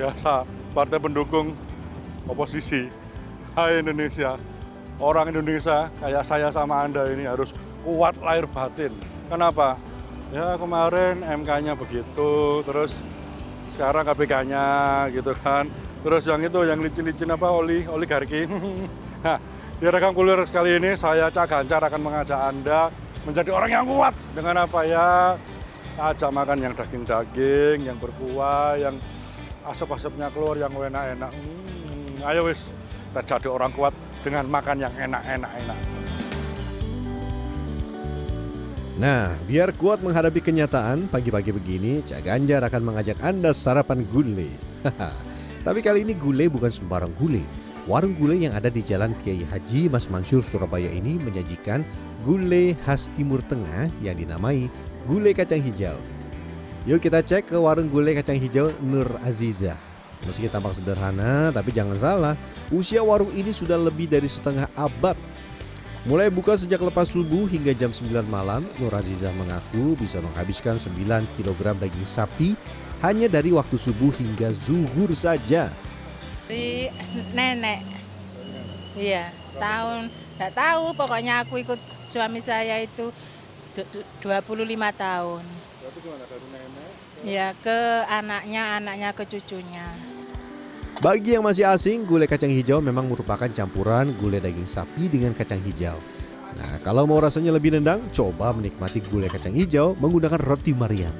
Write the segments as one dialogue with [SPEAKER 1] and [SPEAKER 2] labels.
[SPEAKER 1] bangsa, partai pendukung oposisi. Hai Indonesia, orang Indonesia kayak saya sama Anda ini harus kuat lahir batin. Kenapa? Ya kemarin MK-nya begitu, terus sekarang KPK-nya gitu kan. Terus yang itu, yang licin-licin apa, oli, oligarki. nah, di rekam kuliah kali ini saya Cak Ganjar akan mengajak Anda menjadi orang yang kuat. Dengan apa ya? Ajak makan yang daging-daging, yang berkuah, yang asap-asapnya keluar, yang enak-enak. Hmm, ayo wis, kita jadi orang kuat dengan makan yang enak-enak-enak.
[SPEAKER 2] Nah, biar kuat menghadapi kenyataan, pagi-pagi begini, Cak Ganjar akan mengajak Anda sarapan gulai. Tapi kali ini gulai bukan sembarang gulai. Warung gulai yang ada di Jalan Kiai Haji Mas Mansur Surabaya ini menyajikan gulai khas Timur Tengah yang dinamai gulai kacang hijau. Yuk kita cek ke warung gulai kacang hijau Nur Aziza. Meski tampak sederhana, tapi jangan salah, usia warung ini sudah lebih dari setengah abad Mulai buka sejak lepas subuh hingga jam 9 malam, Nur Aziza mengaku bisa menghabiskan 9 kg daging sapi hanya dari waktu subuh hingga zuhur saja.
[SPEAKER 3] Di nenek. Iya, tahun nggak tahu pokoknya aku ikut suami saya itu 25 tahun.
[SPEAKER 1] Gimana dari nenek?
[SPEAKER 3] Ya ke anaknya, anaknya ke cucunya.
[SPEAKER 2] Bagi yang masih asing, gulai kacang hijau memang merupakan campuran gulai daging sapi dengan kacang hijau. Nah, kalau mau rasanya lebih nendang, coba menikmati gulai kacang hijau menggunakan roti Mariam.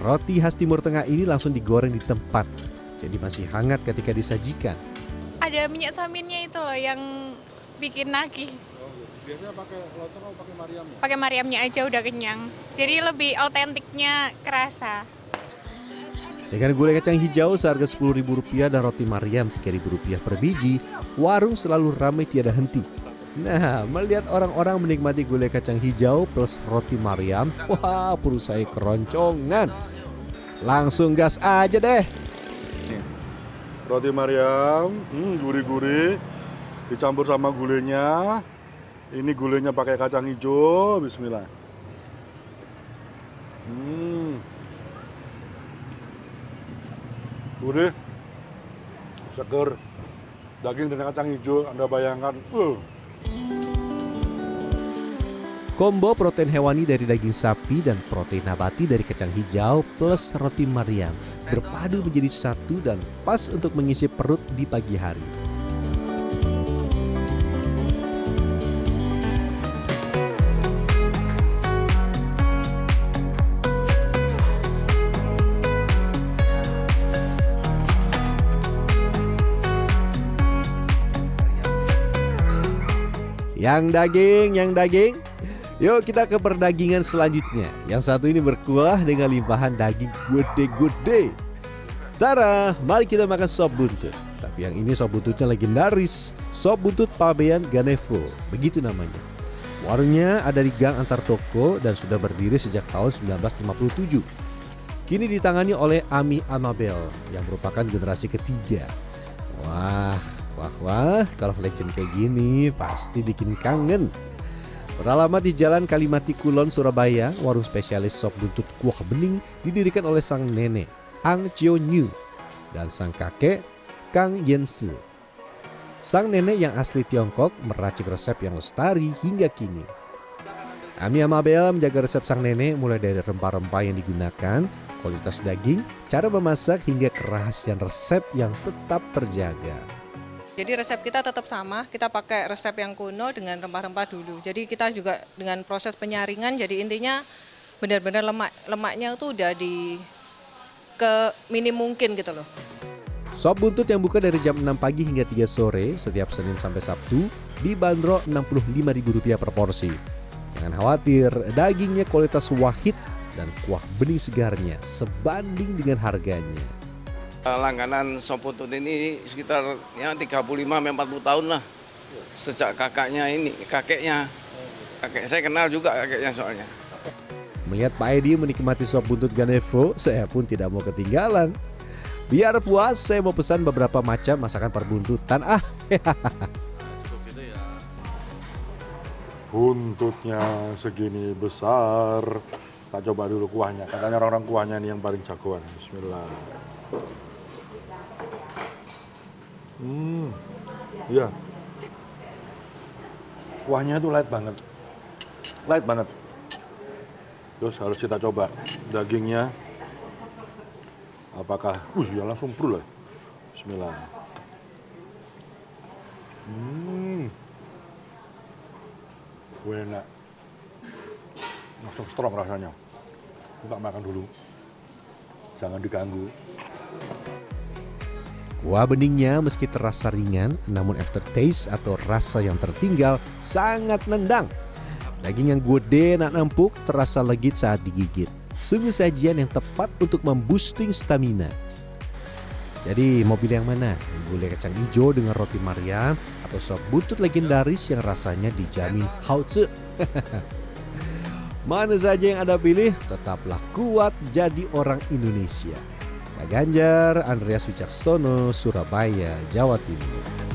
[SPEAKER 2] Roti khas Timur Tengah ini langsung digoreng di tempat, jadi masih hangat ketika disajikan.
[SPEAKER 4] Ada minyak saminnya itu loh yang bikin nagih.
[SPEAKER 1] Biasanya pakai lontong atau pakai Mariam ya?
[SPEAKER 4] Pakai Mariamnya aja udah kenyang. Jadi lebih autentiknya kerasa.
[SPEAKER 2] Dengan gulai kacang hijau seharga Rp10.000 dan roti Mariam Rp3.000 per biji, warung selalu ramai tiada henti. Nah, melihat orang-orang menikmati gulai kacang hijau plus roti Mariam, wah perut saya keroncongan. Langsung gas aja deh.
[SPEAKER 1] Roti Mariam, hmm, gurih-gurih, dicampur sama gulainya. Ini gulainya pakai kacang hijau, Bismillah. Hmm. Gurih, seger, daging dengan kacang hijau, Anda bayangkan. Uh.
[SPEAKER 2] Combo protein hewani dari daging sapi dan protein nabati dari kacang hijau plus roti Mariam berpadu menjadi satu dan pas untuk mengisi perut di pagi hari. Yang daging, yang daging. Yuk kita ke perdagingan selanjutnya. Yang satu ini berkuah dengan limpahan daging gede-gede. Tara, mari kita makan sop buntut. Tapi yang ini sop buntutnya legendaris. Sop buntut Pabean Ganevo, begitu namanya. Warungnya ada di gang antar toko dan sudah berdiri sejak tahun 1957. Kini ditangani oleh Ami Amabel yang merupakan generasi ketiga. Wah, wah, wah, kalau legend kayak gini pasti bikin kangen. Beralamat di Jalan Kalimati Kulon, Surabaya, warung spesialis sop buntut kuah bening didirikan oleh sang nenek, Ang Chio Nyu, dan sang kakek, Kang Yense. Sang nenek yang asli Tiongkok meracik resep yang lestari hingga kini. Ami Amabel menjaga resep sang nenek mulai dari rempah-rempah yang digunakan, kualitas daging, cara memasak hingga kerahasiaan resep yang tetap terjaga.
[SPEAKER 5] Jadi resep kita tetap sama, kita pakai resep yang kuno dengan rempah-rempah dulu. Jadi kita juga dengan proses penyaringan, jadi intinya benar-benar lemak lemaknya itu udah di ke minim mungkin gitu loh.
[SPEAKER 2] Sop buntut yang buka dari jam 6 pagi hingga 3 sore setiap Senin sampai Sabtu dibanderol Rp65.000 per porsi. Jangan khawatir, dagingnya kualitas wahid dan kuah bening segarnya sebanding dengan harganya.
[SPEAKER 6] Langganan sop buntut ini sekitar ya 35 40 tahun lah. Sejak kakaknya ini, kakeknya. Kakek saya kenal juga kakeknya soalnya.
[SPEAKER 2] Melihat Pak Edi menikmati sop buntut Ganevo, saya pun tidak mau ketinggalan. Biar puas, saya mau pesan beberapa macam masakan perbuntutan. Ah,
[SPEAKER 1] Buntutnya segini besar. Kita coba dulu kuahnya. Katanya orang-orang kuahnya ini yang paling jagoan. Bismillah. Hmm, iya. Kuahnya itu light banget, light banget. Terus harus kita coba dagingnya. Apakah, wih ya langsung brul lah. Bismillah. Hmm, enak. Langsung strong rasanya. Kita makan dulu. Jangan diganggu.
[SPEAKER 2] Kuah beningnya meski terasa ringan, namun aftertaste atau rasa yang tertinggal sangat nendang. Daging yang gede nak empuk terasa legit saat digigit. Sungguh sajian yang tepat untuk memboosting stamina. Jadi pilih yang mana? Gulai kacang hijau dengan roti Maria atau sop buntut legendaris yang rasanya dijamin hautse. mana saja yang Anda pilih, tetaplah kuat jadi orang Indonesia. Ganjar, Andreas Wicaksono, Surabaya, Jawa Timur.